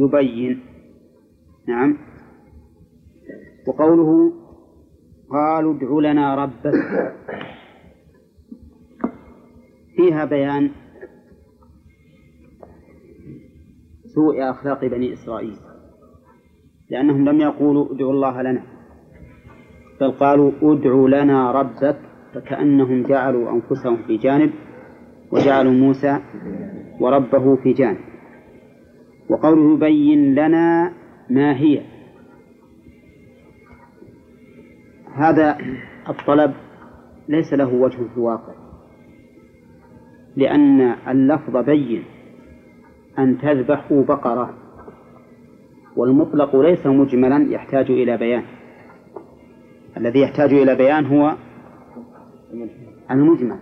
يبين. نعم. وقوله قالوا ادع لنا ربك. فيها بيان سوء أخلاق بني إسرائيل لأنهم لم يقولوا ادعوا الله لنا بل قالوا ادع لنا ربك فكأنهم جعلوا أنفسهم في جانب وجعلوا موسى وربه في جانب. وقوله يبين لنا ما هي. هذا الطلب ليس له وجه في الواقع. لأن اللفظ بين أن تذبحوا بقرة والمطلق ليس مجملا يحتاج إلى بيان. الذي يحتاج إلى بيان هو المجمل.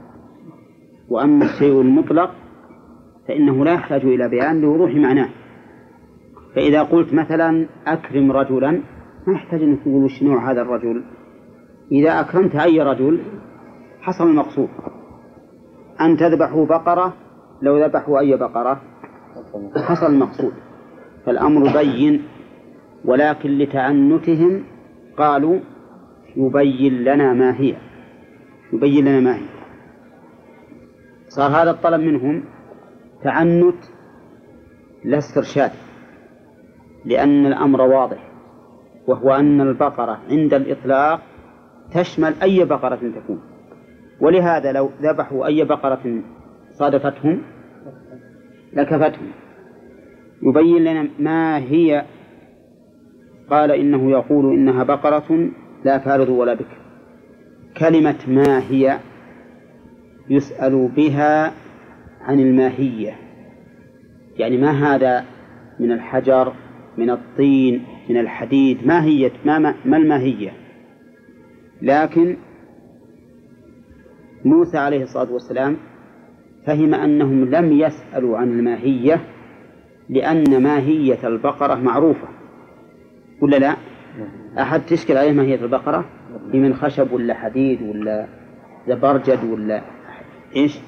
وأما الشيء المطلق فإنه لا يحتاج إلى بيان لوضوح معناه. فإذا قلت مثلا أكرم رجلا ما يحتاج أن تقول وش نوع هذا الرجل. إذا أكرمت أي رجل حصل المقصود. أن تذبحوا بقرة لو ذبحوا أي بقرة حصل المقصود. فالأمر بين ولكن لتعنتهم قالوا يبين لنا ما هي. يبين لنا ما هي. صار هذا الطلب منهم تعنت لا استرشاد. لأن الأمر واضح وهو أن البقرة عند الإطلاق تشمل أي بقرة تكون. ولهذا لو ذبحوا أي بقرة صادفتهم لكفتهم. يبين لنا ما هي قال إنه يقول إنها بقرة لا فارض ولا بكر. كلمة ما هي يسأل بها عن الماهية. يعني ما هذا من الحجر؟ من الطين من الحديد ما هي ما, ما الماهية لكن موسى عليه الصلاة والسلام فهم أنهم لم يسألوا عن الماهية لأن ماهية البقرة معروفة ولا لا؟ أحد تشكل عليه ماهية البقرة؟ هي من خشب ولا حديد ولا زبرجد ولا إيش؟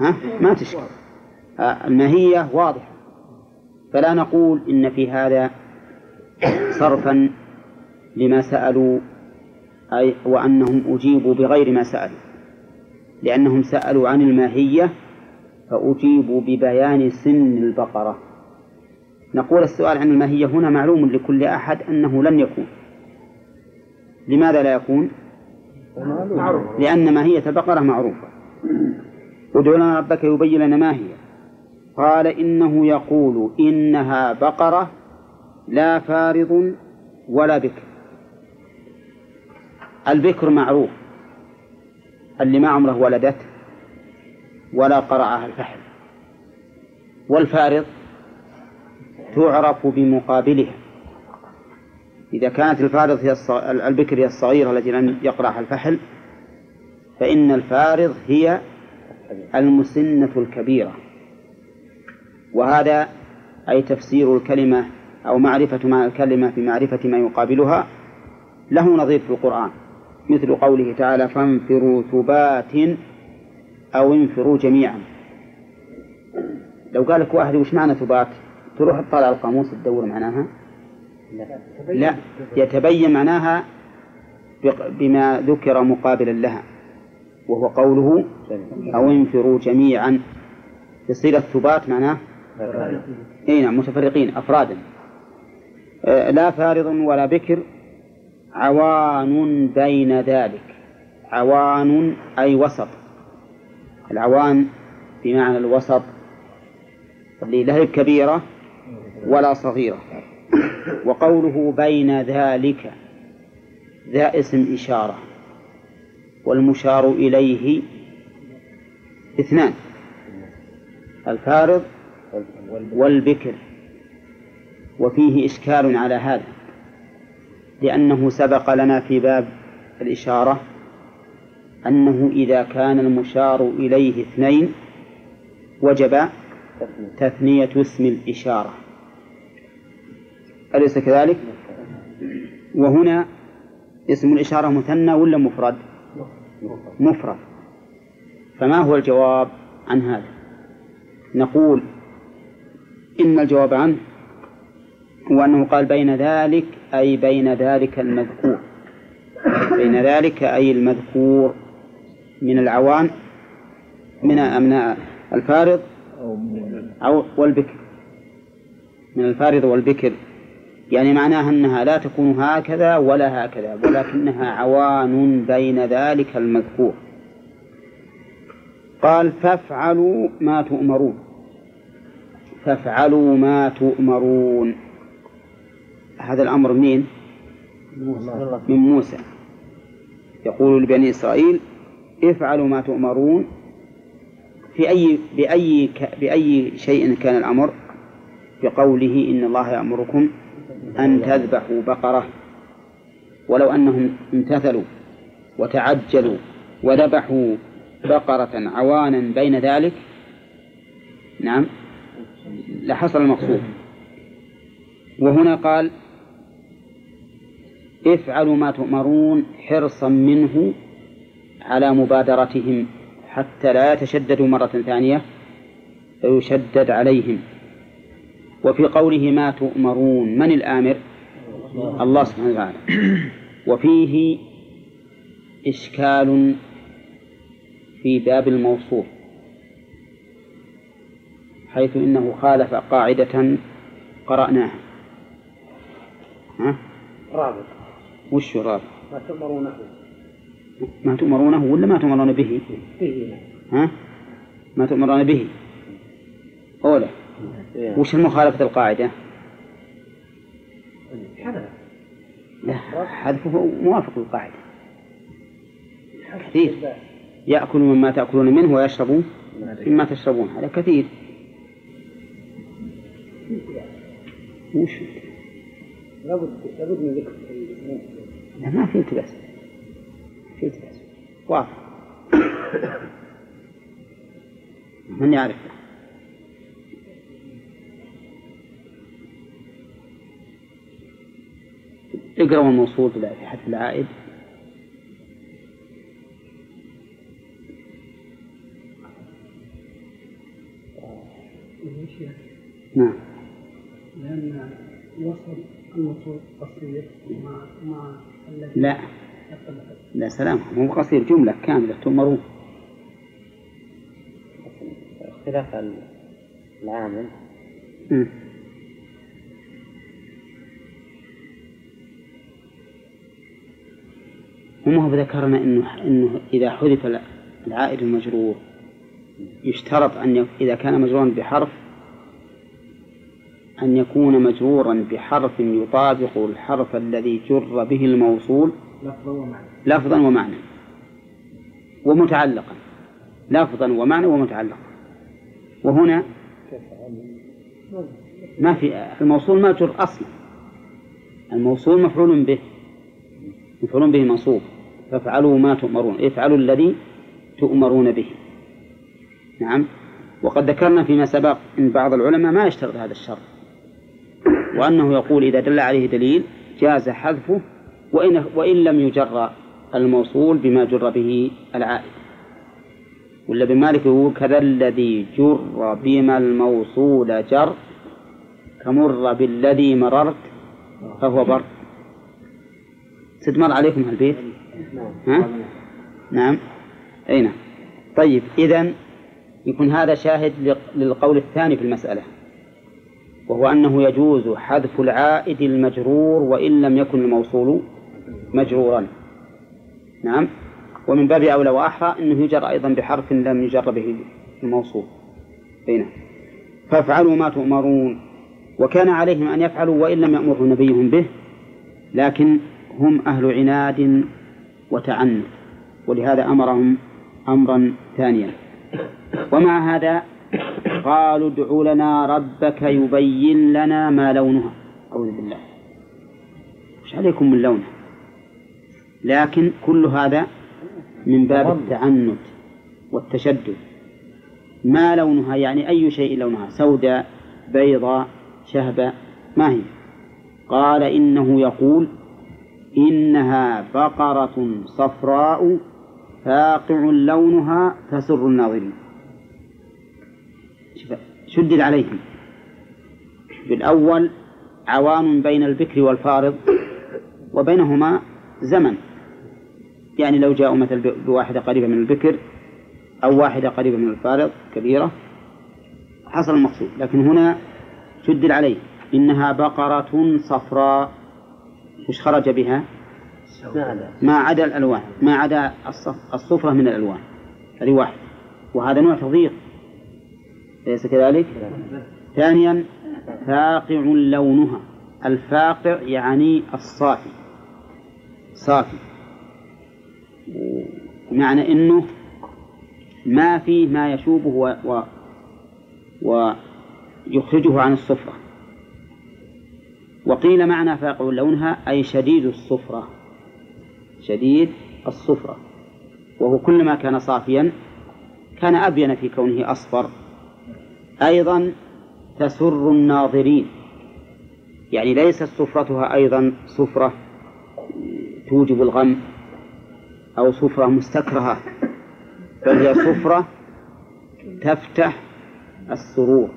ها؟ ما تشكل الماهية واضحة فلا نقول إن في هذا صرفا لما سألوا أي وأنهم أجيبوا بغير ما سألوا لأنهم سألوا عن الماهية فأجيبوا ببيان سن البقرة. نقول السؤال عن الماهية هنا معلوم لكل أحد أنه لن يكون. لماذا لا يكون؟ لأن ماهية البقرة معروفة. ادع لنا ربك يبين لنا ما هي. قال إنه يقول إنها بقرة لا فارض ولا بكر البكر معروف. اللي ما عمره ولدت ولا قرعها الفحل. والفارض تعرف بمقابلها. إذا كانت الفارض هي البكر هي الصغيرة التي لم يقرعها الفحل فإن الفارض هي المسنة الكبيرة. وهذا أي تفسير الكلمة أو معرفة مع الكلمة بمعرفة ما يقابلها له نظير في القرآن مثل قوله تعالى فانفروا ثبات أو انفروا جميعا. لو قال لك واحد وش معنى ثبات؟ تروح تطالع القاموس تدور معناها؟ لا يتبين معناها بما ذكر مقابلا لها وهو قوله أو انفروا جميعا. يصير الثبات معناه إي نعم متفرقين أفرادا. آه، لا فارض ولا بكر عوان بين ذلك. عوان أي وسط. العوان بمعنى الوسط اللي لا هي كبيرة ولا صغيرة. وقوله بين ذلك ذا اسم إشارة. والمشار إليه اثنان. الفارض والبكر وفيه إشكال على هذا لأنه سبق لنا في باب الإشارة أنه إذا كان المشار إليه اثنين وجب تثنية اسم الإشارة أليس كذلك؟ وهنا اسم الإشارة مثنى ولا مفرد؟ مفرد فما هو الجواب عن هذا؟ نقول إن الجواب عنه وأنه قال بين ذلك أي بين ذلك المذكور. بين ذلك أي المذكور من العوان من من الفارض أو والبكر. من الفارض والبكر. يعني معناها أنها لا تكون هكذا ولا هكذا ولكنها عوان بين ذلك المذكور. قال فافعلوا ما تؤمرون. فافعلوا ما تؤمرون. هذا الأمر منين؟ من موسى. يقول لبني إسرائيل افعلوا ما تؤمرون. في أي بأي بأي شيء كان الأمر؟ بقوله إن الله يأمركم أن تذبحوا بقرة. ولو أنهم امتثلوا وتعجلوا وذبحوا بقرة عوانا بين ذلك. نعم. لحصل المقصود. وهنا قال افعلوا ما تؤمرون حرصا منه على مبادرتهم حتى لا يتشددوا مرة ثانية فيشدد عليهم. وفي قوله ما تؤمرون من الآمر؟ الله سبحانه وتعالى. وفيه إشكال في باب الموصول حيث إنه خالف قاعدة قرأناها. ها؟ رابط. وش رابط؟ ما تؤمرونه. ما تؤمرونه ولا ما تؤمرون به؟ به. ها؟ ما تؤمرون به. أولى وش المخالفة القاعدة؟ حذف. لا حذفه موافق للقاعدة. كثير. يأكل مما تأكلون منه ويشرب مما تشربون هذا كثير. وش؟ لابد لابد من ذكر لا ما في التباس في التباس واضح. من يعرف؟ اقرأوا الموصول في حذف العائد. قصير مع مع لا. لا سلام. مو قصير جملة كاملة تؤمرون. اختلاف العامل. مم. وما هو ذكرنا انه إنه إذا حذف العائد المجرور يشترط أن إذا كان مجرورا بحرف أن يكون مجرورا بحرف يطابق الحرف الذي جر به الموصول لفظا ومعنى. لفظا ومعنى. ومتعلقا. لفظا ومعنى ومتعلقا. وهنا ما في الموصول ما جر أصلا. الموصول مفعول به. مفعول به منصوب. فافعلوا ما تؤمرون. افعلوا الذي تؤمرون به. نعم. وقد ذكرنا فيما سبق إن بعض العلماء ما يشترط هذا الشرط. وأنه يقول إذا دل عليه دليل جاز حذفه وان وإن لم يجر الموصول بما جر به العائد. ولا ابن مالك يقول كذا الذي جر بما الموصول جر كمر بالذي مررت فهو بر. ستمر عليكم هالبيت ها؟ نعم. أي نعم. طيب إذا يكون هذا شاهد لق- للقول الثاني في المسألة. وهو أنه يجوز حذف العائد المجرور وإن لم يكن الموصول مجرورا. نعم. ومن باب أولى وأحرى أنه يجر أيضا بحرف لم يجر به الموصول. أي نعم. فافعلوا ما تؤمرون. وكان عليهم أن يفعلوا وإن لم يأمرهم نبيهم به لكن هم أهل عناد وتعنت. ولهذا أمرهم أمرا ثانيا. ومع هذا قالوا ادع لنا ربك يبين لنا ما لونها. أعوذ بالله. وش عليكم من لونها لكن كل هذا من باب التعنت والتشدد. ما لونها؟ يعني أي شيء لونها؟ سوداء بيضاء شهبة ما هي؟ قال إنه يقول إنها بقرة صفراء فاقع لونها تسر الناظرين. شدد عليهم. بالأول عوان بين البكر والفارض وبينهما زمن. يعني لو جاءوا مثل بواحدة قريبة من البكر أو واحدة قريبة من الفارض كبيرة حصل المقصود. لكن هنا شدد عليه. إنها بقرة صفراء وش خرج بها؟ ما عدا الألوان ما عدا الصفرة من الألوان هذه واحد وهذا نوع تضييق. أليس كذلك؟ ثانيا فاقع لونها. الفاقع يعني الصافي. صافي. معنى إنه ما فيه ما يشوبه و, و ويخرجه عن الصفرة. وقيل معنى فاقع لونها أي شديد الصفرة. شديد الصفرة. وهو كلما كان صافيا كان أبين في كونه أصفر. أيضا تسر الناظرين. يعني ليست صفرتها أيضا صفرة توجب الغم أو صفرة مستكرهة بل هي صفرة تفتح السرور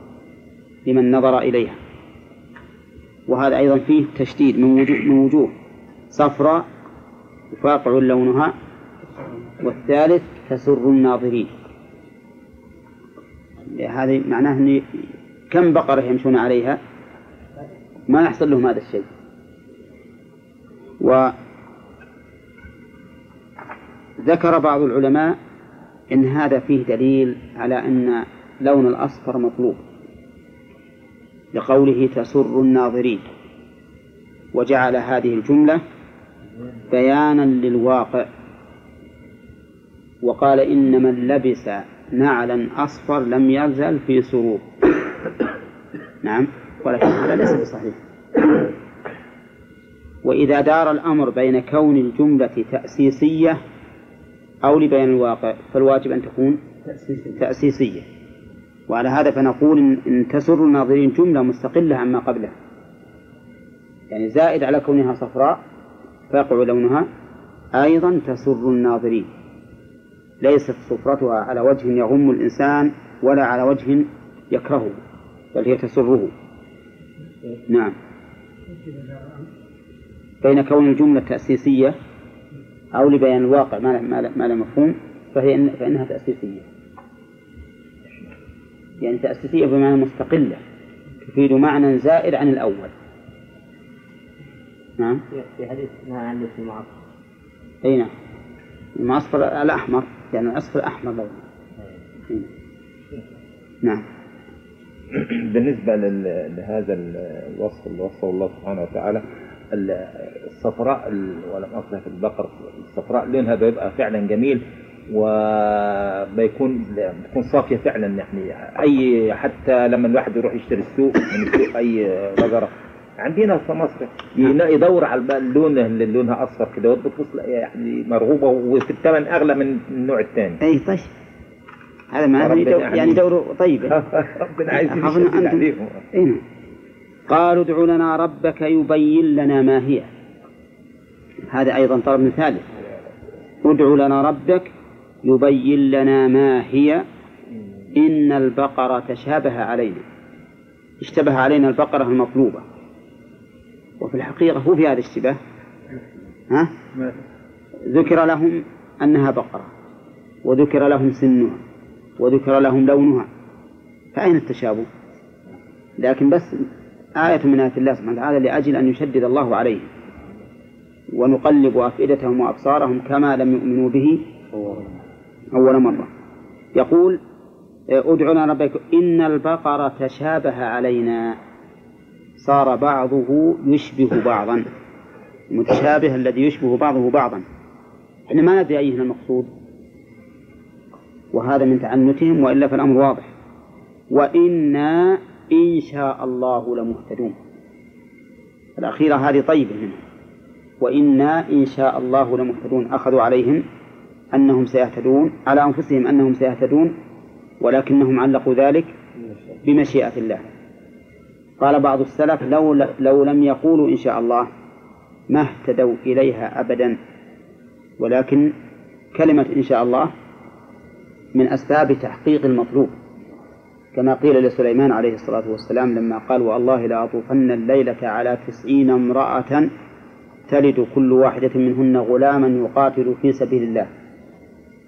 لمن نظر إليها. وهذا أيضا فيه تشديد من وجوه, من وجوه. صفراء فاقع لونها والثالث تسر الناظرين. هذه معناه أن كم بقرة يمشون عليها؟ ما يحصل لهم هذا الشيء. وذكر بعض العلماء إن هذا فيه دليل على أن لون الأصفر مطلوب لقوله تسر الناظرين وجعل هذه الجملة بيانا للواقع وقال إن من لبس نعلا أصفر لم يزل في سرور. نعم ولكن هذا ليس بصحيح. وإذا دار الأمر بين كون الجملة تأسيسية أو لبيان الواقع فالواجب أن تكون تأسيسية. وعلى هذا فنقول إن تسر الناظرين جملة مستقلة عما قبلها. يعني زائد على كونها صفراء فيقع لونها. أيضا تسر الناظرين. ليست صفرتها على وجه يغم الإنسان ولا على وجه يكرهه بل هي تسره. نعم. بين كون الجملة تأسيسية أو لبيان الواقع ما لا مفهوم فهي إن فإنها تأسيسية. يعني تأسيسية بمعنى مستقلة تفيد معنى زائد عن الأول. نعم. في حديث نهى عن المعصفر أي نعم. المعصفر الأحمر. يعني الأصفر أحمر لونه نعم. بالنسبة لهذا الوصف اللي وصفه الله سبحانه وتعالى الصفراء ولم أصلها في البقر الصفراء لونها بيبقى فعلا جميل وبيكون بتكون صافية فعلا يعني أي حتى لما الواحد يروح يشتري السوق من السوق أي بقرة عندنا في مصر. يدور على اللون اللي لونها أصفر كده بتبص يعني مرغوبة وفي الثمن أغلى من النوع الثاني أي طيب. هذا ما يعني دور طيب. ربنا عايز عليهم. إيه. قالوا ادع لنا ربك يبين لنا ما هي. هذا أيضا طلب ثالث. ادع لنا ربك يبين لنا ما هي. إن البقرة تشابه علينا. اشتبه علينا البقرة المطلوبة. وفي الحقيقة هو في هذا الاشتباه ها؟ ذكر لهم أنها بقرة وذكر لهم سنها وذكر لهم لونها فأين التشابه؟ لكن بس آية من آيات الله سبحانه وتعالى لأجل أن يشدد الله عليهم ونقلب أفئدتهم وأبصارهم كما لم يؤمنوا به أول مرة يقول ادعنا ربك إن البقرة تشابه علينا صار بعضه يشبه بعضا. المتشابه الذي يشبه بعضه بعضا. إحنا ما ندري أيهما المقصود. وهذا من تعنتهم وإلا فالأمر واضح. وإنا إن شاء الله لمهتدون. الأخيرة هذه طيبة منهم. وإنا إن شاء الله لمهتدون. أخذوا عليهم أنهم سيهتدون على أنفسهم أنهم سيهتدون ولكنهم علقوا ذلك بمشيئة الله. قال بعض السلف لو, لو لم يقولوا إن شاء الله ما اهتدوا إليها أبدا. ولكن كلمة إن شاء الله من أسباب تحقيق المطلوب. كما قيل لسليمان عليه الصلاة والسلام لما قال والله لأطوفن الليلة على تسعين امرأة تلد كل واحدة منهن غلاما يقاتل في سبيل الله.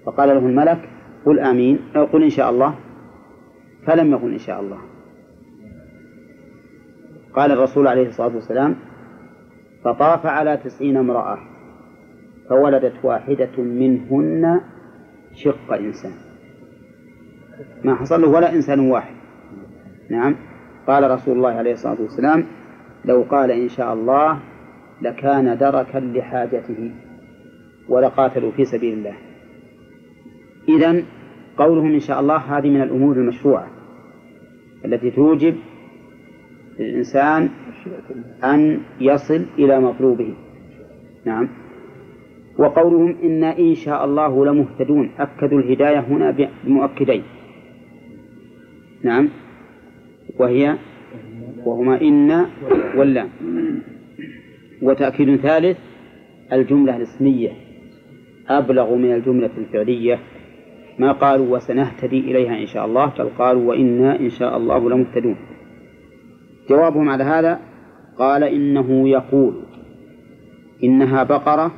فقال له الملك قل آمين أو قل إن شاء الله. فلم يقل إن شاء الله. قال الرسول عليه الصلاة والسلام فطاف على تسعين امرأة فولدت واحدة منهن شق إنسان. ما حصل له؟ ولا إنسان واحد. نعم. قال رسول الله عليه الصلاة والسلام لو قال إن شاء الله لكان دركا لحاجته ولقاتلوا في سبيل الله. إذا قولهم إن شاء الله هذه من الأمور المشروعة التي توجب للإنسان أن يصل إلى مطلوبه. نعم. وقولهم إنا إن شاء الله لمهتدون. أكدوا الهداية هنا بمؤكدين. نعم. وهي وهما إن واللام وتأكيد ثالث الجملة الاسمية. أبلغ من الجملة الفعلية ما قالوا وسنهتدي إليها إن شاء الله. بل قالوا وإنا إن شاء الله لمهتدون. جوابهم على هذا قال إنه يقول إنها بقرة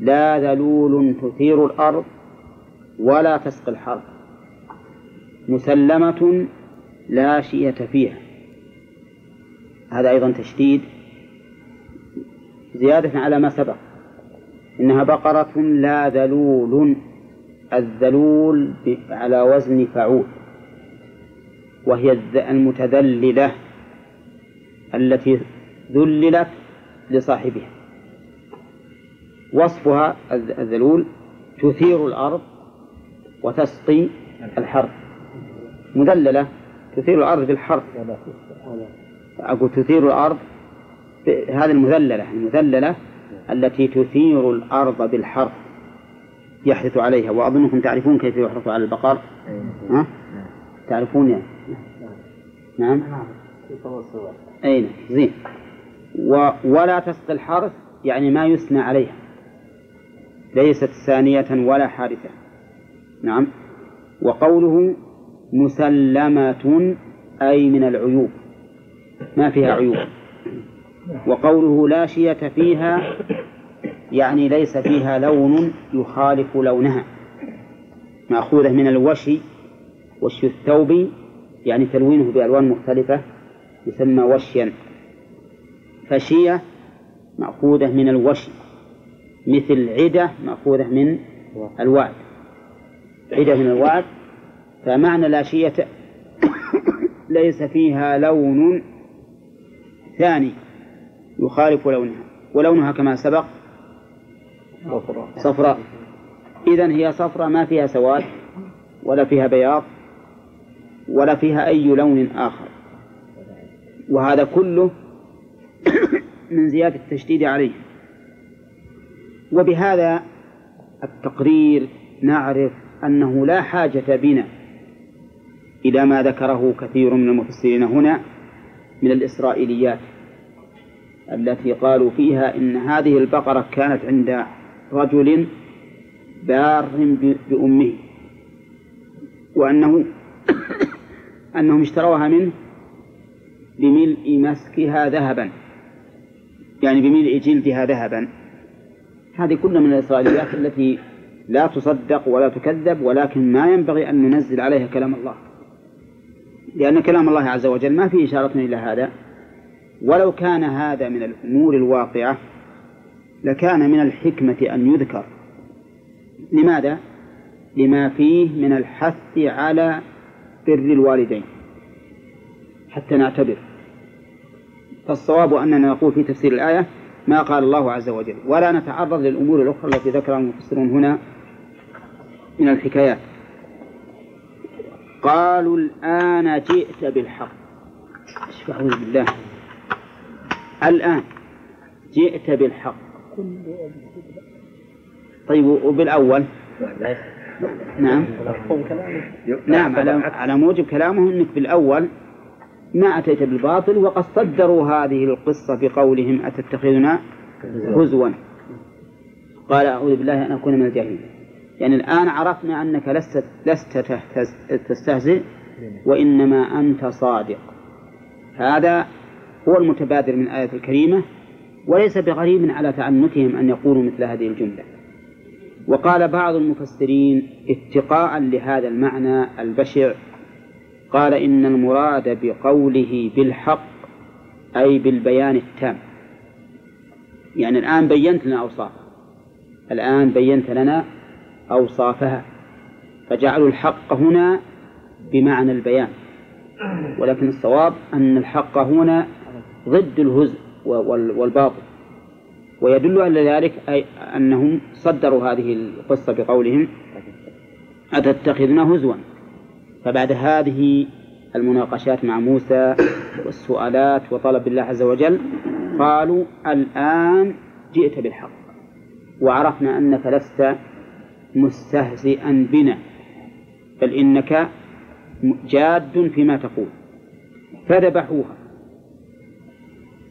لا ذلول تثير الأرض ولا تسقي الحرب مسلمة لا شية فيها هذا أيضا تشديد زيادة على ما سبق إنها بقرة لا ذلول الذلول على وزن فعول وهي المتذللة التي ذللت لصاحبها. وصفها الذلول تثير الأرض وتسقي الحرث. مذللة تثير الأرض بالحرث أقول تثير الأرض هذه المذللة المذللة التي تثير الأرض بالحرث. يحدث عليها وأظنكم تعرفون كيف يحرث على البقر؟ ها؟ تعرفون يعني؟ نعم. أين زين. و ولا تسقي الحرث يعني ما يثنى عليها. ليست ثانية ولا حارثة نعم. وقوله مسلمة أي من العيوب. ما فيها عيوب. وقوله لا شية فيها يعني ليس فيها لون يخالف لونها. مأخوذة من الوشي وشي الثوب يعني تلوينه بألوان مختلفة. يسمى وشيا. فشية مأخوذة من الوشي مثل عدة مأخوذة من الوعد. عدة من الوعد فمعنى لا شية ليس فيها لون ثاني يخالف لونها ولونها كما سبق صفراء. إذا هي صفراء ما فيها سواد ولا فيها بياض ولا فيها أي لون آخر. وهذا كله من زيادة التشديد عليه. وبهذا التقرير نعرف أنه لا حاجة بنا إلى ما ذكره كثير من المفسرين هنا من الإسرائيليات التي قالوا فيها إن هذه البقرة كانت عند رجل بار بأمه وأنه أنهم اشتروها منه بملء مسكها ذهبا. يعني بملء جلدها ذهبا. هذه كلها من الإسرائيليات التي لا تصدق ولا تكذب ولكن ما ينبغي أن ننزل عليها كلام الله. لأن كلام الله عز وجل ما فيه إشارة إلى هذا. ولو كان هذا من الأمور الواقعة لكان من الحكمة أن يذكر. لماذا؟ لما فيه من الحث على بر الوالدين. حتى نعتبر. فالصواب أننا نقول في تفسير الآية ما قال الله عز وجل ولا نتعرض للأمور الأخرى التي ذكرها المفسرون هنا من الحكايات. قالوا الآن جئت بالحق. أعوذ بالله. الآن جئت بالحق. طيب وبالأول؟ نعم. نعم على على موجب كلامه إنك بالأول ما أتيت بالباطل وقد صدروا هذه القصة بقولهم أتتخذنا هزوا. قال أعوذ بالله أن أكون من الجاهلين. يعني الآن عرفنا أنك لست لست تستهزئ وإنما أنت صادق. هذا هو المتبادر من الآية الكريمة وليس بغريب على تعنتهم أن يقولوا مثل هذه الجملة. وقال بعض المفسرين اتقاء لهذا المعنى البشع قال إن المراد بقوله بالحق أي بالبيان التام. يعني الآن بينت لنا أوصافها الآن بينت لنا أوصافها. فجعلوا الحق هنا بمعنى البيان. ولكن الصواب أن الحق هنا ضد الهزء والباطل. ويدل على ذلك أي أنهم صدروا هذه القصة بقولهم. أتتخذنا هزوا. فبعد هذه المناقشات مع موسى والسؤالات وطلب الله عز وجل قالوا الآن جئت بالحق وعرفنا أنك لست مستهزئا بنا بل إنك جاد فيما تقول. فذبحوها.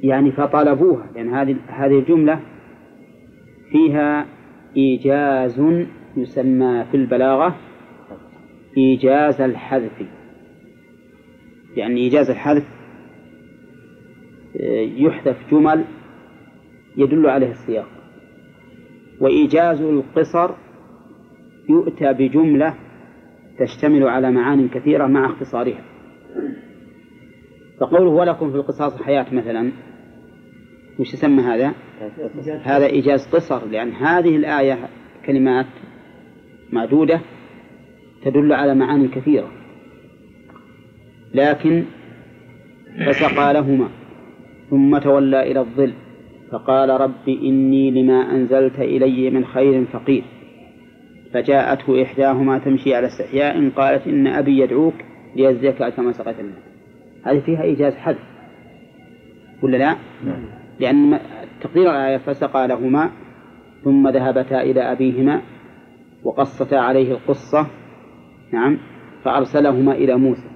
يعني فطلبوها لأن يعني هذه هذه الجملة فيها إيجاز يسمى في البلاغة إيجاز الحذف. يعني إيجاز الحذف آه، يحذف جمل يدل عليه السياق. وإيجاز القصر يؤتى بجملة تشتمل على معان كثيرة مع اختصارها. فقوله ولكم في القصاص حياة مثلا وش يسمى هذا؟ هذا إيجاز قصر لأن هذه الآية كلمات معدودة تدل على معاني كثيرة لكن فسقى لهما ثم تولى إلى الظل فقال رب إني لما أنزلت إلي من خير فقير فجاءته إحداهما تمشي على استحياء قالت إن أبي يدعوك ليجزيك كما سقيت الماء هذه فيها إيجاز حذف ولا لا؟ نعم. لأن تقدير الآية فسقى لهما ثم ذهبتا إلى أبيهما وقصتا عليه القصة نعم فأرسلهما إلى موسى.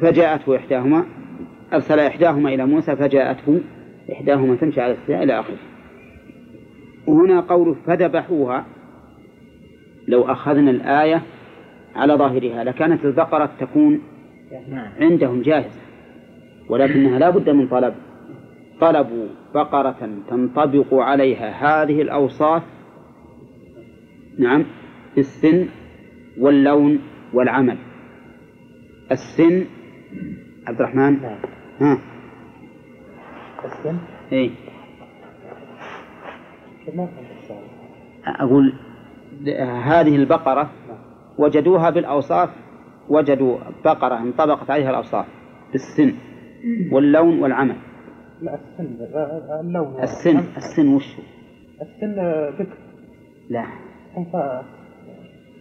فجاءته إحداهما أرسل إحداهما إلى موسى فجاءته إحداهما تمشي على السياء إلى آخره. وهنا قول فذبحوها لو أخذنا الآية على ظاهرها لكانت البقرة تكون عندهم جاهزة ولكنها لا بد من طلب. طلبوا بقرة تنطبق عليها هذه الأوصاف. نعم. السن واللون والعمل. السن عبد الرحمن؟ نعم. ها. السن؟ اي أقول هذه البقرة وجدوها بالأوصاف وجدوا بقرة انطبقت عليها الأوصاف بالسن واللون والعمل. لا السن اللون. السن السن وش؟ السن بكر لا.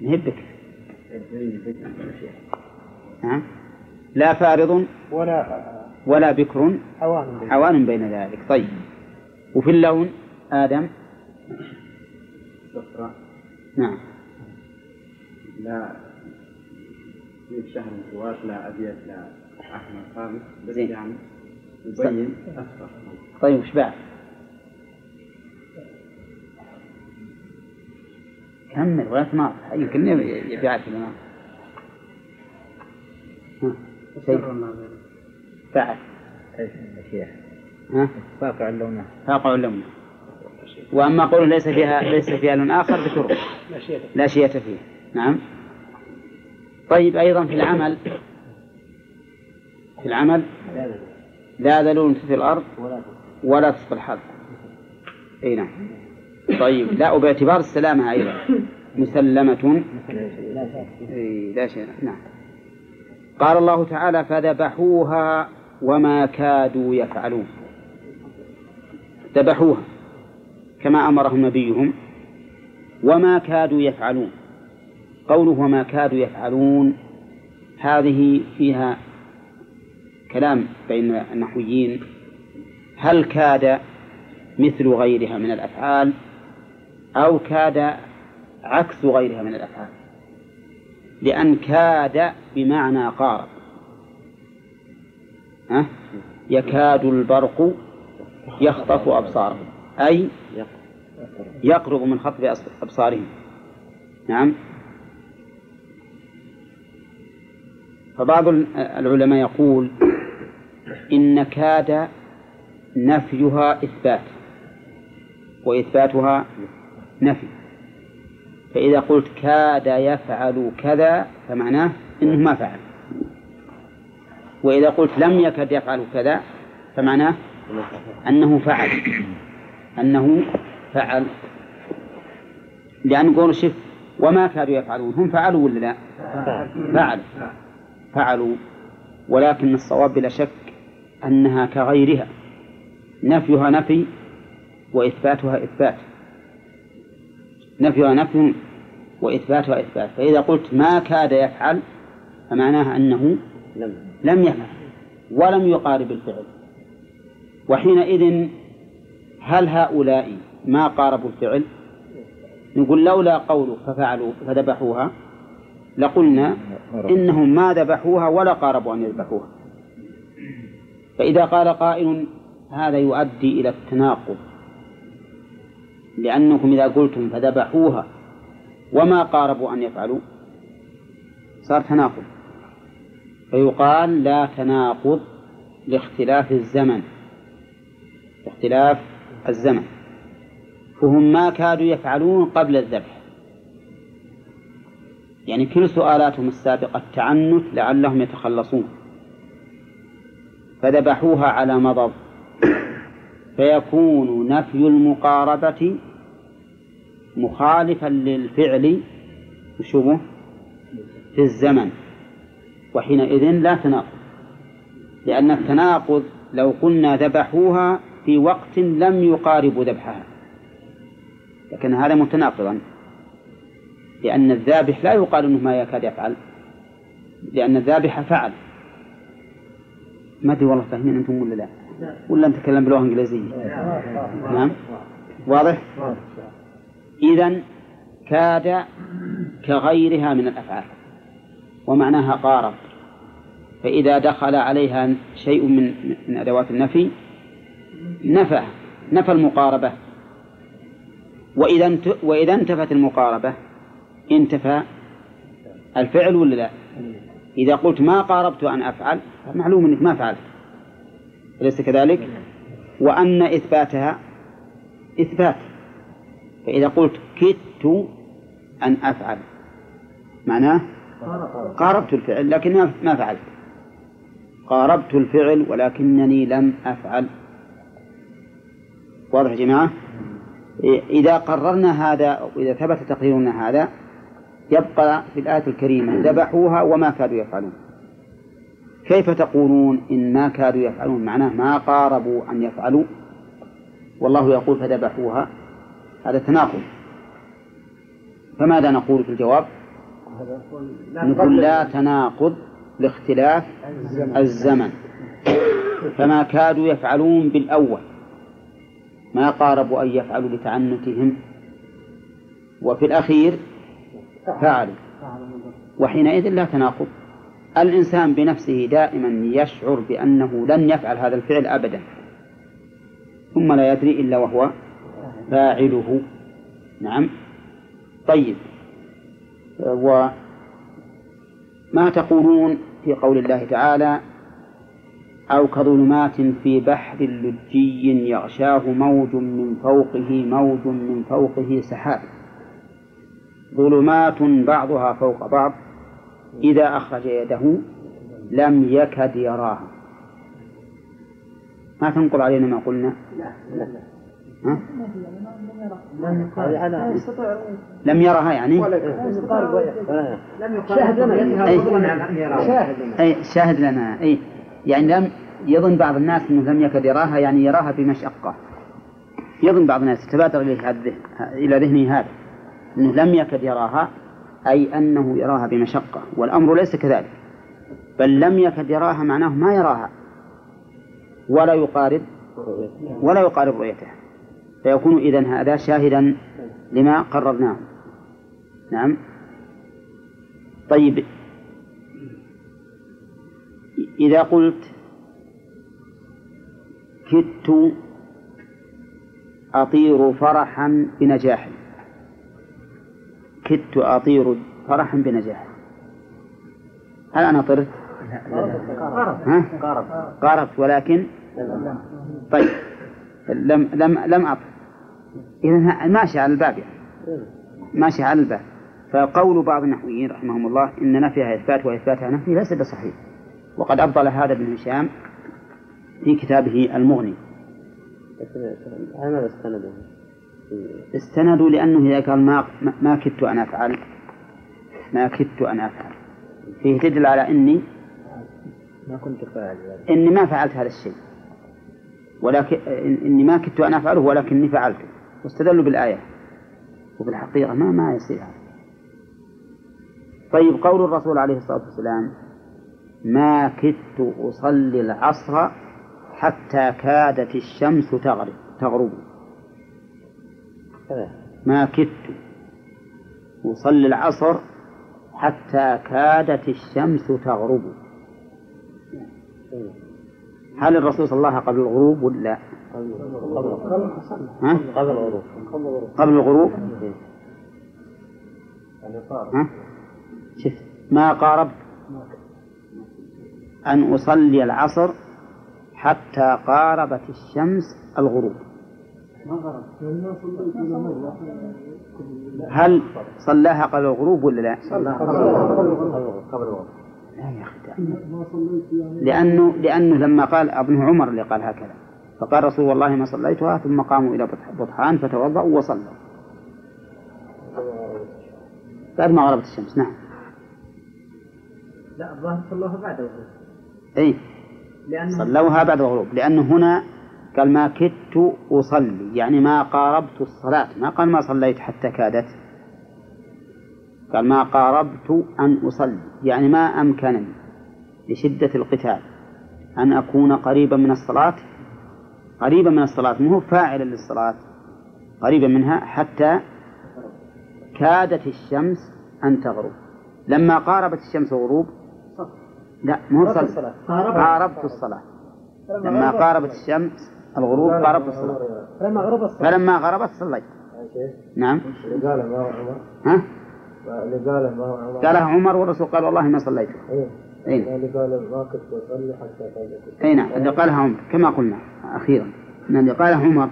بكر نعم لا فارض ولا ولا بكر. حوان بين, حوان بين ذلك. طيب. وفي اللون آدم؟ صفراء نعم. لا. في شهر سواد لا أبيض لا أحمر خالص بس زين. يعني يبين أصفر. طيب وش بعد؟ كمل ولا تناطح يمكن يبي يعرف شيء. بعد فاقع اللون فاقع اللون وأما قول ليس فيها ليس فيها لون آخر بشرب. لا شيء. لا شيء فيه. نعم. طيب أيضا في العمل. في العمل. لا ذلول في الأرض ولا تسقى الحرب إي نعم. طيب لا وباعتبار السلامة أيضا. مسلمة. لا شيء. نعم. قال الله تعالى فذبحوها وما كادوا يفعلون. ذبحوها كما أمرهم نبيهم. وما كادوا يفعلون. قوله وما كادوا يفعلون هذه فيها كلام بين النحويين. هل كاد مثل غيرها من الأفعال؟ أو كاد عكس غيرها من الأفعال. لأن كاد بمعنى قارب ها؟ يكاد البرق يخطف أبصارهم. أي يقرب من خطف أبصارهم. نعم. فبعض العلماء يقول إن كاد نفيها إثبات. وإثباتها نفي. فإذا قلت كاد يفعل كذا فمعناه إنه ما فعل. وإذا قلت لم يكد يفعل كذا فمعناه أنه فعل. أنه فعل. لأن نقول شف وما كادوا يفعلون هم فعلوا ولا لا؟ فعلوا فعلوا. ولكن الصواب بلا شك أنها كغيرها. نفيها نفي وإثباتها إثبات. نفيها نفي وإثباتها إثبات فإذا قلت ما كاد يفعل فمعناها أنه لم يفعل ولم يقارب الفعل. وحينئذ هل هؤلاء ما قاربوا الفعل؟ نقول لولا قوله ففعلوا فذبحوها لقلنا إنهم ما ذبحوها ولا قاربوا أن يذبحوها. فإذا قال قائل هذا يؤدي إلى التناقض. لأنكم إذا قلتم فذبحوها وما قاربوا أن يفعلوا صار تناقض. فيقال لا تناقض لاختلاف الزمن اختلاف الزمن. فهم ما كادوا يفعلون قبل الذبح. يعني كل سؤالاتهم السابقة التعنت لعلهم يتخلصون. فذبحوها على مضض. فيكون نفي المقاربة مخالفا للفعل شبه في الزمن. وحينئذ لا تناقض. لأن التناقض لو قلنا ذبحوها في وقت لم يقارب ذبحها. لكن هذا متناقضا. لأن الذابح لا يقال أنه ما يكاد يفعل. لأن الذابح فعل. ما أدري والله فاهمين أنتم ولا لا. ولا نتكلم بلغة إنجليزية نعم؟ واضح؟ إذا كاد كغيرها من الأفعال ومعناها قارب. فإذا دخل عليها شيء من من أدوات النفي نفى نفى المقاربة. وإذا وإذا انتفت المقاربة انتفى الفعل ولا لا؟ إذا قلت ما قاربت أن أفعل معلوم أنك ما فعلت. أليس كذلك؟ وأن إثباتها إثبات. فإذا قلت كدت أن أفعل معناه قاربت الفعل لكن ما فعلت. قاربت الفعل ولكنني لم أفعل. واضح يا جماعة؟ إذا قررنا هذا أو إذا ثبت تقريرنا هذا يبقى في الآية الكريمة ذبحوها وما كادوا يفعلون. كيف تقولون إن ما كادوا يفعلون؟ معناه ما قاربوا أن يفعلوا؟ والله يقول فذبحوها. هذا تناقض. فماذا نقول في الجواب؟ نقول لا تناقض لاختلاف الزمن. فما كادوا يفعلون بالأول. ما قاربوا أن يفعلوا لتعنتهم. وفي الأخير فعلوا. وحينئذ لا تناقض. الإنسان بنفسه دائما يشعر بأنه لن يفعل هذا الفعل أبدا. ثم لا يدري إلا وهو فاعله. نعم. طيب. وما تقولون في قول الله تعالى أو كظلمات في بحر لجي يغشاه موج من فوقه موج من فوقه سحاب. ظلمات بعضها فوق بعض. إذا أخرج يده لم يكد يراها. ما تنقل علينا ما قلنا؟ ها؟ لم يرها يعني؟ شاهد لنا أي, شاهد أي شاهد لنا. أي يعني لم يظن بعض الناس أنه لم يكد يراها يعني يراها بمشقة يظن بعض الناس تبادر إلى ذهنه هذا أنه لم يكد يراها أي أنه يراها بمشقة والأمر ليس كذلك بل لم يكد يراها معناه ما يراها. ولا يقارب ولا يقارب رؤيتها. فيكون إذن هذا شاهدا لما قررناه. نعم. طيب. إذا قلت كدت أطير فرحا بنجاح. كدت أطير فرحا بنجاح. هل أنا طرت؟ ها؟ قاربت. ولكن؟ طيب. لم لم لم أطف إذا ماشي على الباب يعني. ماشي على الباب. فقول بعض النحويين رحمهم الله إن نفيها إثبات وإثباتها نفي ليس بصحيح. وقد أبطل هذا ابن هشام في كتابه المغني. على ماذا استندوا؟ استندوا لأنه إذا قال ما ما كدت أن أفعل ما كدت أن أفعل. فيه تدل على إني ما كنت فاعل إني ما فعلت هذا الشيء. ولكن إن- إني ما كدت أن أفعله ولكني فعلته. واستدلوا بالآية وفي الحقيقة ما ما يصير هذا. طيب قول الرسول عليه الصلاة والسلام ما كدت أصلي العصر حتى كادت الشمس تغرب تغرب. ما كدت أصلي العصر حتى كادت الشمس تغرب. هل الرسول صلى الله قبل الغروب ولا ها؟ قبل الغروب قبل الغروب ها؟ شف ما قاربت أن أصلي العصر حتى قاربت الشمس الغروب هل صلاها قبل الغروب ولا لا؟ قبل الغروب لا يا أخي. لأنه لأنه لما قال ابن عمر اللي قال هكذا. فقال رسول والله ما صليتها ثم قاموا إلى بطح- بطحان فتوضأوا وصلوا. بعد ما غربت الشمس نعم. لا الظاهر صلوها بعد الغروب. أي لأنه صلوها بعد الغروب. لأنه هنا قال ما كدت أصلي يعني ما قاربت الصلاة. ما قال ما صليت حتى كادت. قال ما قاربت أن أصلي. يعني ما أمكنني لشدة القتال أن أكون قريبا من الصلاة قريبا من الصلاة مو هو فاعلا للصلاة قريبا منها حتى كادت الشمس أن تغرب. لما قاربت الشمس الغروب لا مو صلى قاربت الصلاة. لما قاربت الشمس الغروب قاربت الصلاة. لما غرب الصلاة. فلما غربت صليت. نعم. ها؟ اللي عمر. قالها عمر والرسول قال والله ما صليت. أي اللي قال ما كنت أصلي حتى أي نعم اللي قالها عمر كما قلنا أخيرا. أن اللي قالها عمر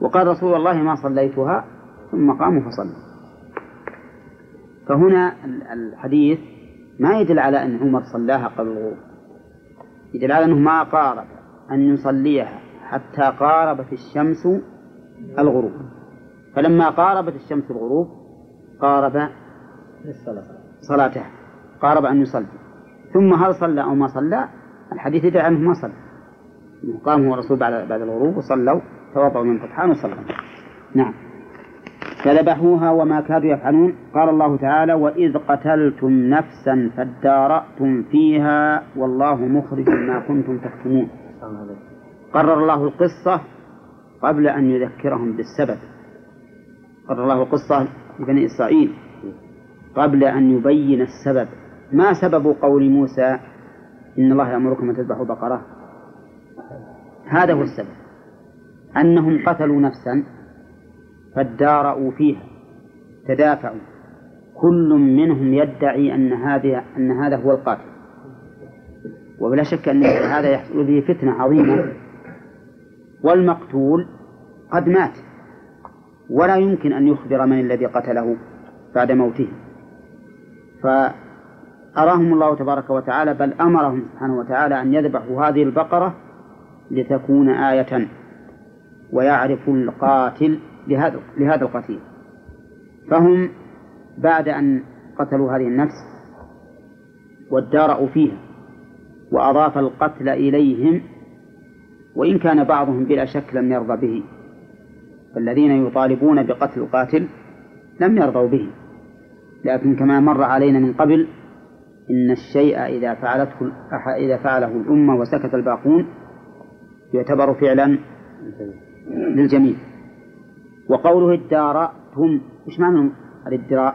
وقال رسول الله ما صليتها ثم قاموا فصلوا. فهنا ال- الحديث ما يدل على أن عمر صلاها قبل الغروب. يدل على أنه ما قارب أن يصليها حتى قاربت الشمس الغروب. فلما قاربت الشمس الغروب قارب صلاته. قارب أن يصلي. ثم هل صلى أو ما صلى؟ الحديث يدل عنه ما صلى. قام هو الرسول بعد بعد الغروب وصلوا توضأوا من فتحان وصلوا. نعم. فذبحوها وما كادوا يفعلون. قال الله تعالى وإذ قتلتم نفسا فادارأتم فيها والله مخرج ما كنتم تكتمون. قرر الله القصة قبل أن يذكرهم بالسبب. قرر الله القصة لبني إسرائيل. قبل أن يبين السبب. ما سبب قول موسى إن الله يأمركم أن تذبحوا بقرة؟ هذا هو السبب. أنهم قتلوا نفسا فادارأوا فيها تدافعوا. كل منهم يدعي أن هذا أن هذا هو القاتل. وبلا شك أن هذا يحصل به فتنة عظيمة. والمقتول قد مات. ولا يمكن أن يخبر من الذي قتله بعد موته. فأراهم الله تبارك وتعالى بل أمرهم سبحانه وتعالى أن يذبحوا هذه البقرة لتكون آية ويعرف القاتل لهذا لهذا القتيل. فهم بعد أن قتلوا هذه النفس وادارأوا فيها وأضاف القتل إليهم وإن كان بعضهم بلا شك لم يرضى به فالذين يطالبون بقتل القاتل لم يرضوا به. لكن كما مر علينا من قبل إن الشيء إذا فعلته إذا فعله الأمة وسكت الباقون يعتبر فعلا للجميع. وقوله ادارأتم وش معنى الادراء؟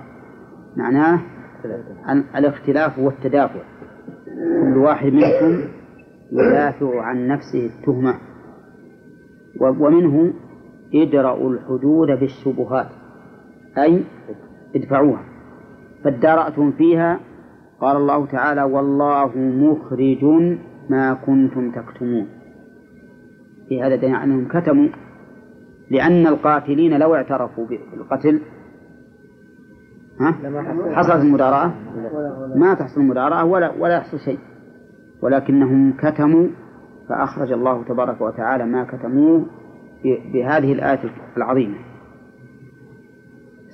معناه ال- الاختلاف والتدافع. كل واحد منكم يدافع عن نفسه التهمة. ومنه ادرأوا الحدود بالشبهات أي ادفعوها. فادارأتم فيها. قال الله تعالى والله مخرج ما كنتم تكتمون. في هذا دليل أنهم كتموا لأن القاتلين لو اعترفوا بالقتل ها؟ حصلت المداراة. ما تحصل المداراة ولا ولا يحصل شيء. ولكنهم كتموا فأخرج الله تبارك وتعالى ما كتموه بهذه الآية العظيمة.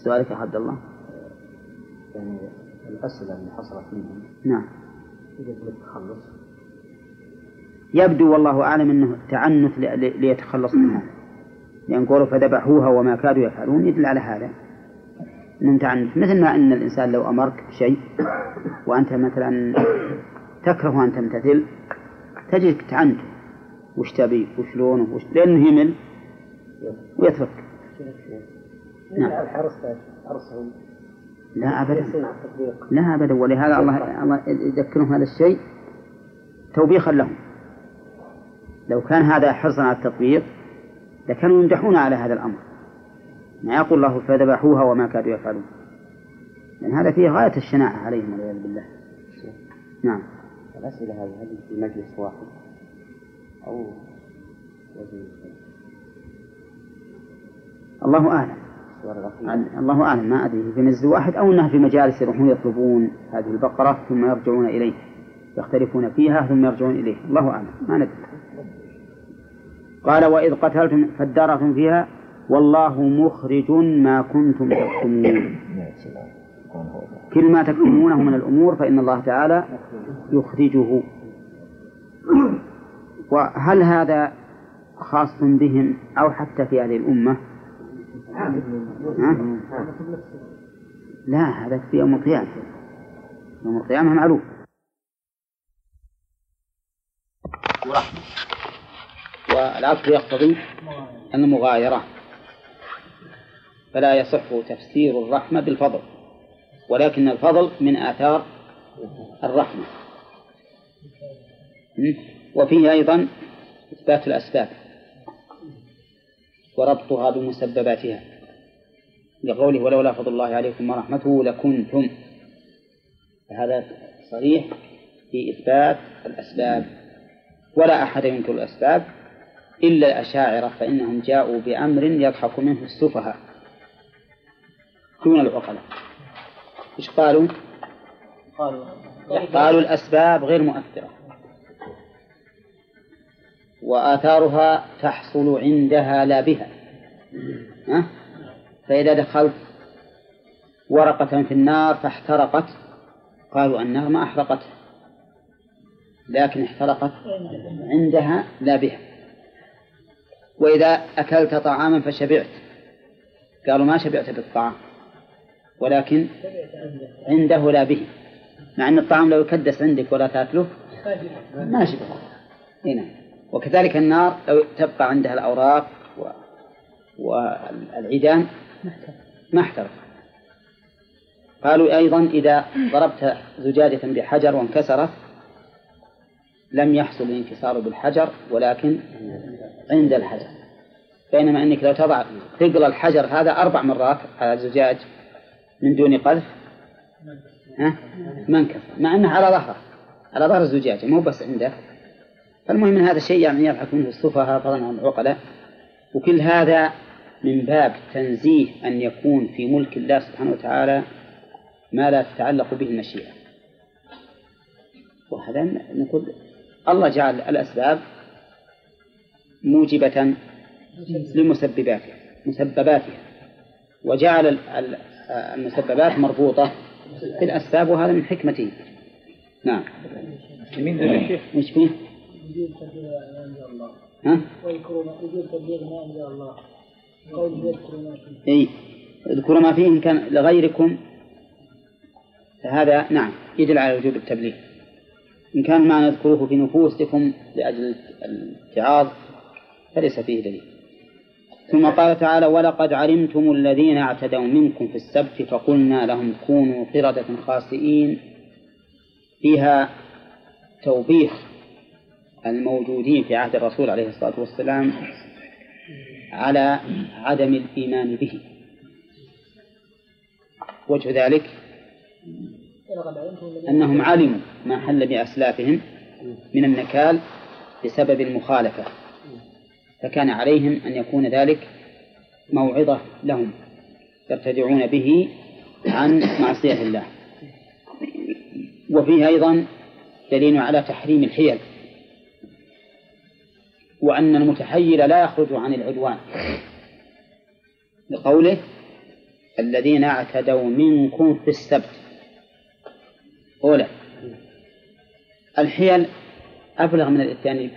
سؤالك يا عبد الله. يعني الأسئلة اللي حصلت منهم نعم. للتخلص يبدو والله أعلم أنه تعنت ليتخلص منها. لأن قولوا فذبحوها وما كادوا يفعلون يدل على هذا. أنهم تعنت مثل ما أن الإنسان لو أمرك بشيء وأنت مثلا تكره أن تمتثل تجدك تعنت وش تبي؟ وشلون وش؟ لأنه يمل. ويترك. نعم. الحرص حرصهم لا أبدا. يحسن على التطبيق. لا أبدا. ولهذا الله الله يذكرهم هذا الشيء توبيخا لهم. لو كان هذا حرصا على التطبيق لكانوا يمدحون على هذا الأمر. ما يقول الله فذبحوها وما كادوا يفعلون. لأن هذا فيه غاية الشناعة عليهم والعياذ بالله. نعم. الأسئلة هذه هل في مجلس واحد. أو الله أعلم. الله أعلم ما أدري في نزل واحد أو أنها في مجالس يروحون يطلبون هذه البقرة ثم يرجعون إليه يختلفون فيها ثم يرجعون إليه الله أعلم ما ندري قال وإذ قتلتم فادارأتم فيها والله مخرج ما كنتم تكتمون. كل ما تكتمونه من الأمور فإن الله تعالى يخرجه وهل هذا خاص بهم أو حتى في هذه الأمة ها؟ لا هذا في يوم القيامة. يوم القيامة معروف. ورحمة. والعطف يقتضي المغايرة فلا يصح تفسير الرحمة بالفضل ولكن الفضل من آثار الرحمة? وفيه أيضا إثبات الأسباب. وربطها بمسبباتها. لقوله ولولا فضل الله عليكم ورحمته لكنتم. فهذا صريح في إثبات الأسباب. ولا أحد ينكر الأسباب إلا الأشاعرة فإنهم جاءوا بأمر يضحك منه السفهاء. دون العقلاء. إيش قالوا؟ قالوا الأسباب غير مؤثرة. وآثارها تحصل عندها لا بها. ها؟ فإذا دخلت ورقة في النار فاحترقت. قالوا النار ما أحرقتها لكن احترقت عندها لا بها. وإذا أكلت طعاما فشبعت. قالوا ما شبعت بالطعام ولكن عنده لا به. مع أن الطعام لو يكدس عندك ولا تأكله ما شبع هنا وكذلك النار لو تبقى عندها الأوراق. والعيدان ما احترق. قالوا أيضا إذا ضربت زجاجة بحجر وانكسرت لم يحصل الانكسار بالحجر ولكن عند الحجر. بينما أنك لو تضع ثقل الحجر هذا أربع مرات على الزجاج من دون قذف ها؟ ما انكسر. مع أنه على ظهره على ظهر الزجاجة مو بس عنده. فالمهم من هذا الشيء يعني يضحك منه السفهاء فضلا عن العقلاء وكل هذا من باب تنزيه أن يكون في ملك الله سبحانه وتعالى ما لا تتعلق به المشيئة. وهذا نقول الله جعل الأسباب موجبة لمسبباتها مسبباتها. وجعل ال- ال- المسببات مربوطة بالأسباب وهذا من حكمته. نعم. ده يا تبليغ ما أنزل الله؟ ويذكرون تبليغ ما أنزل الله. قول يذكرون ما فيه. اي اذكروا ما فيه إن كان لغيركم. فهذا نعم يدل على وجوب التبليغ. إن كان ما نذكره في نفوسكم لأجل الاتعاظ فليس فيه دليل. ثم قال تعالى ولقد علمتم الذين اعتدوا منكم في السبت فقلنا لهم كونوا قردة خاسئين. فيها توبيخ. الموجودين في عهد الرسول عليه الصلاة والسلام على عدم الإيمان به. وجه ذلك أنهم علموا ما حل بأسلافهم من النكال بسبب المخالفة فكان عليهم أن يكون ذلك موعظة لهم يرتدعون به عن معصية الله. وفيه أيضا دليل على تحريم الحيل. وأن المتحيل لا يخرج عن العدوان. لقوله الذين اعتدوا منكم في السبت. أولى. الحيل أبلغ من الإتيان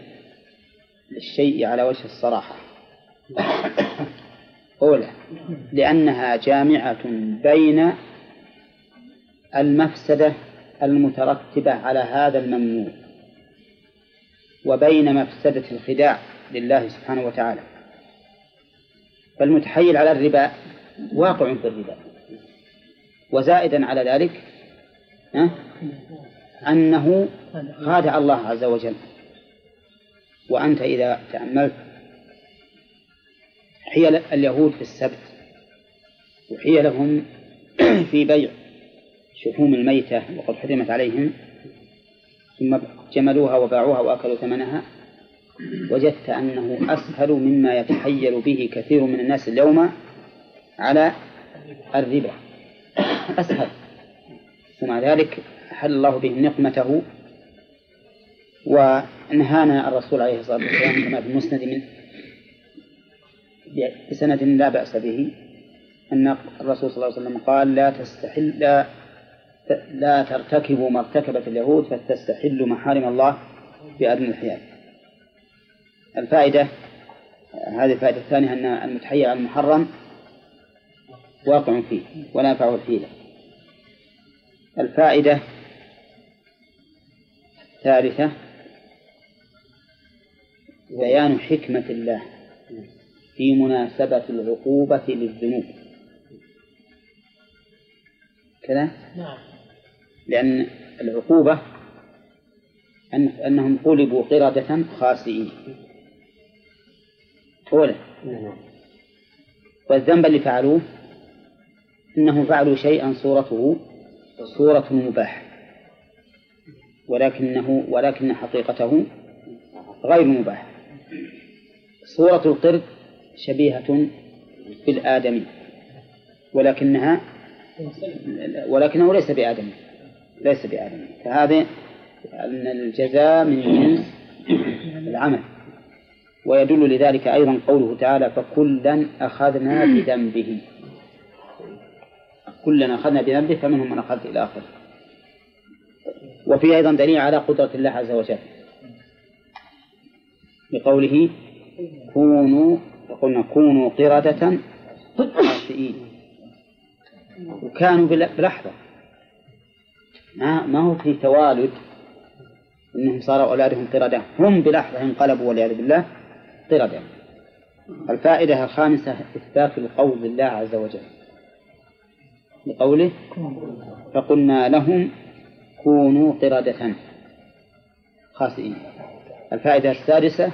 للشيء على وجه الصراحة. أولى. لأنها جامعة بين المفسدة المترتبة على هذا الممنوع. وبين مفسدة الخداع لله سبحانه وتعالى. فالمتحيل على الربا واقع في الربا. وزائدا على ذلك أنه خادع الله عز وجل. وأنت إذا تأملت حيل اليهود في السبت وحيلهم في بيع شحوم الميتة وقد حرمت عليهم ثم جملوها وباعوها وأكلوا ثمنها وجدت أنه أسهل مما يتحيل به كثير من الناس اليوم على الربا. أسهل. ومع ذلك أحل الله بهم نقمته ونهانا الرسول عليه الصلاة والسلام كما في المسند من بسند لا بأس به أن الرسول صلى الله عليه وسلم قال لا تستحل لا, لا ترتكبوا ما ارتكبت اليهود فتستحلوا محارم الله بأدنى الحيال الفائدة هذه الفائدة الثانية أن المتحيل على المحرم واقع فيه ولا ينفعه الحيلة الفائدة الثالثة بيان حكمة الله في مناسبة العقوبة للذنوب. كذا؟ نعم. لأن العقوبة أن أنهم قلبوا قردة خاسئين. أولا. والذنب اللي فعلوه أنهم فعلوا شيئا صورته صورة المباح ولكنه ولكن حقيقته غير مباح صورة القرد شبيهة بالآدمي ولكنها ولكنه ليس بآدمي. ليس بآدمي فهذا أن الجزاء من جنس العمل. ويدل لذلك أيضا قوله تعالى فكلا أخذنا بذنبه. كلا أخذنا بذنبه فمنهم من أخذ إلى آخره. وفي أيضا دليل على قدرة الله عز وجل. بقوله كونوا وقلنا كونوا قردة خاسئين. وكانوا بل- بلحظة. ما ما هو في توالد إنهم صاروا أولادهم قردة هم بلحظة انقلبوا والعياذ بالله قردة الفائدة الخامسة إثبات القول لله عز وجل. بقوله فقلنا لهم كونوا قردة خاسئين. الفائدة السادسة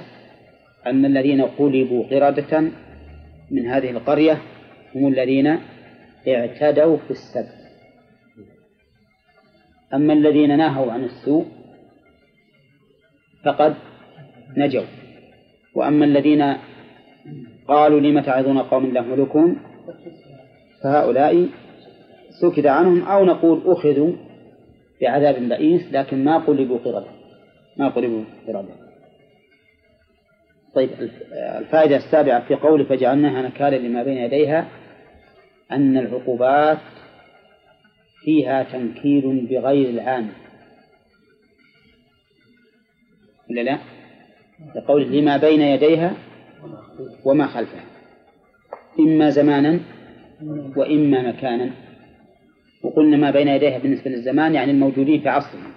أن الذين قلبوا قردة من هذه القرية هم الذين اعتدوا في السبت. أما الذين نهوا عن السوء فقد نجوا. وأما الذين قالوا لم تعظون قوم الله ملكهم فهؤلاء سكت عنهم أو نقول أخذوا بعذاب بئيس لكن ما قلبوا قردة ما قلبوا قردة طيب الف- الفائدة السابعة في قول فجعلناها نكالا لما بين يديها أن العقوبات فيها تنكيل بغير العامل ولا لا؟ لقول لما بين يديها وما خلفها. إما زمانا وإما مكانا. وقلنا ما بين يديها بالنسبة للزمان يعني الموجودين في عصرهم.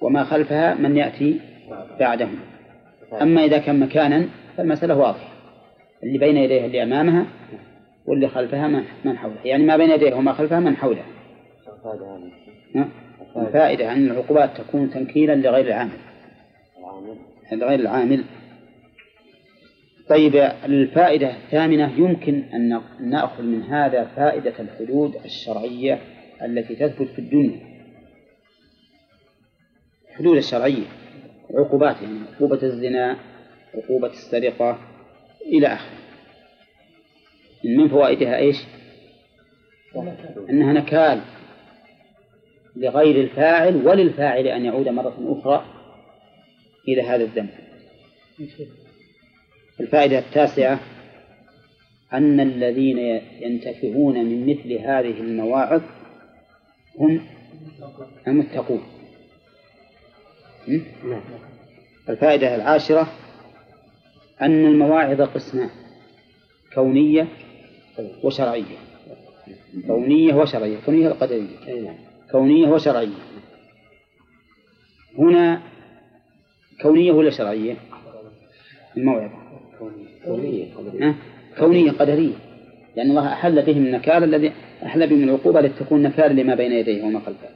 وما خلفها من يأتي بعدهم. أما إذا كان مكانا فالمسألة واضحة. اللي بين يديها اللي أمامها واللي خلفها من حولها. يعني ما بين يديها وما خلفها من حولها. ها؟ الفائدة أن العقوبات تكون تنكيلا لغير العامل. لغير العامل. طيب الفائدة الثامنة يمكن أن نأخذ من هذا فائدة الحدود الشرعية التي تثبت في الدنيا. الحدود الشرعية عقوبات يعني عقوبة الزنا عقوبة السرقة إلى آخره. من فوائدها إيش؟ أنها نكال. لغير الفاعل وللفاعل أن يعود مرة أخرى إلى هذا الذنب. الفائدة التاسعة أن الذين ينتفعون من مثل هذه المواعظ هم المتقون? الفائدة العاشرة أن المواعظ قسمان كونية وشرعية. كونية وشرعية كونية القدرية. كونية وشرعية. هنا كونية ولا شرعية؟ الموعظة ها؟ كونية قدرية. لأن الله أحل بهم النكال الذي أحل بهم العقوبة لتكون نكالا لما بين يديه وما خلفه.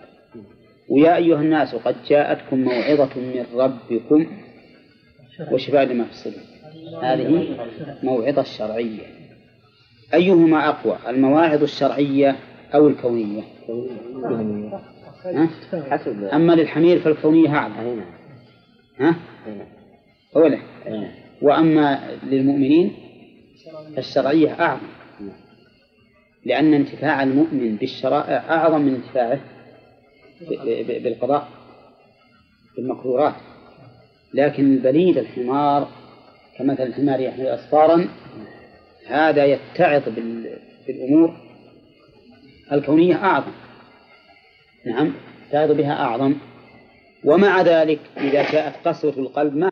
ويا أيها الناس قد جاءتكم موعظة من ربكم وشفاء لما في الصدور. هذه موعظة شرعية. أيهما أقوى؟ المواعظ الشرعية أو الكونية. ها؟ حسب أما للحمير فالكونية أعظم. ها؟ أولا وأما للمؤمنين الشرعية. أعظم. لأن انتفاع المؤمن بالشرائع أعظم من انتفاعه بالقضاء بالمقدورات. لكن البليد الحمار كمثل الحمار يحمل أسفارا هذا يتعظ بال- بالأمور. الكونية أعظم. نعم يتعظ بها أعظم. ومع ذلك إذا جاءت قسوة القلب ما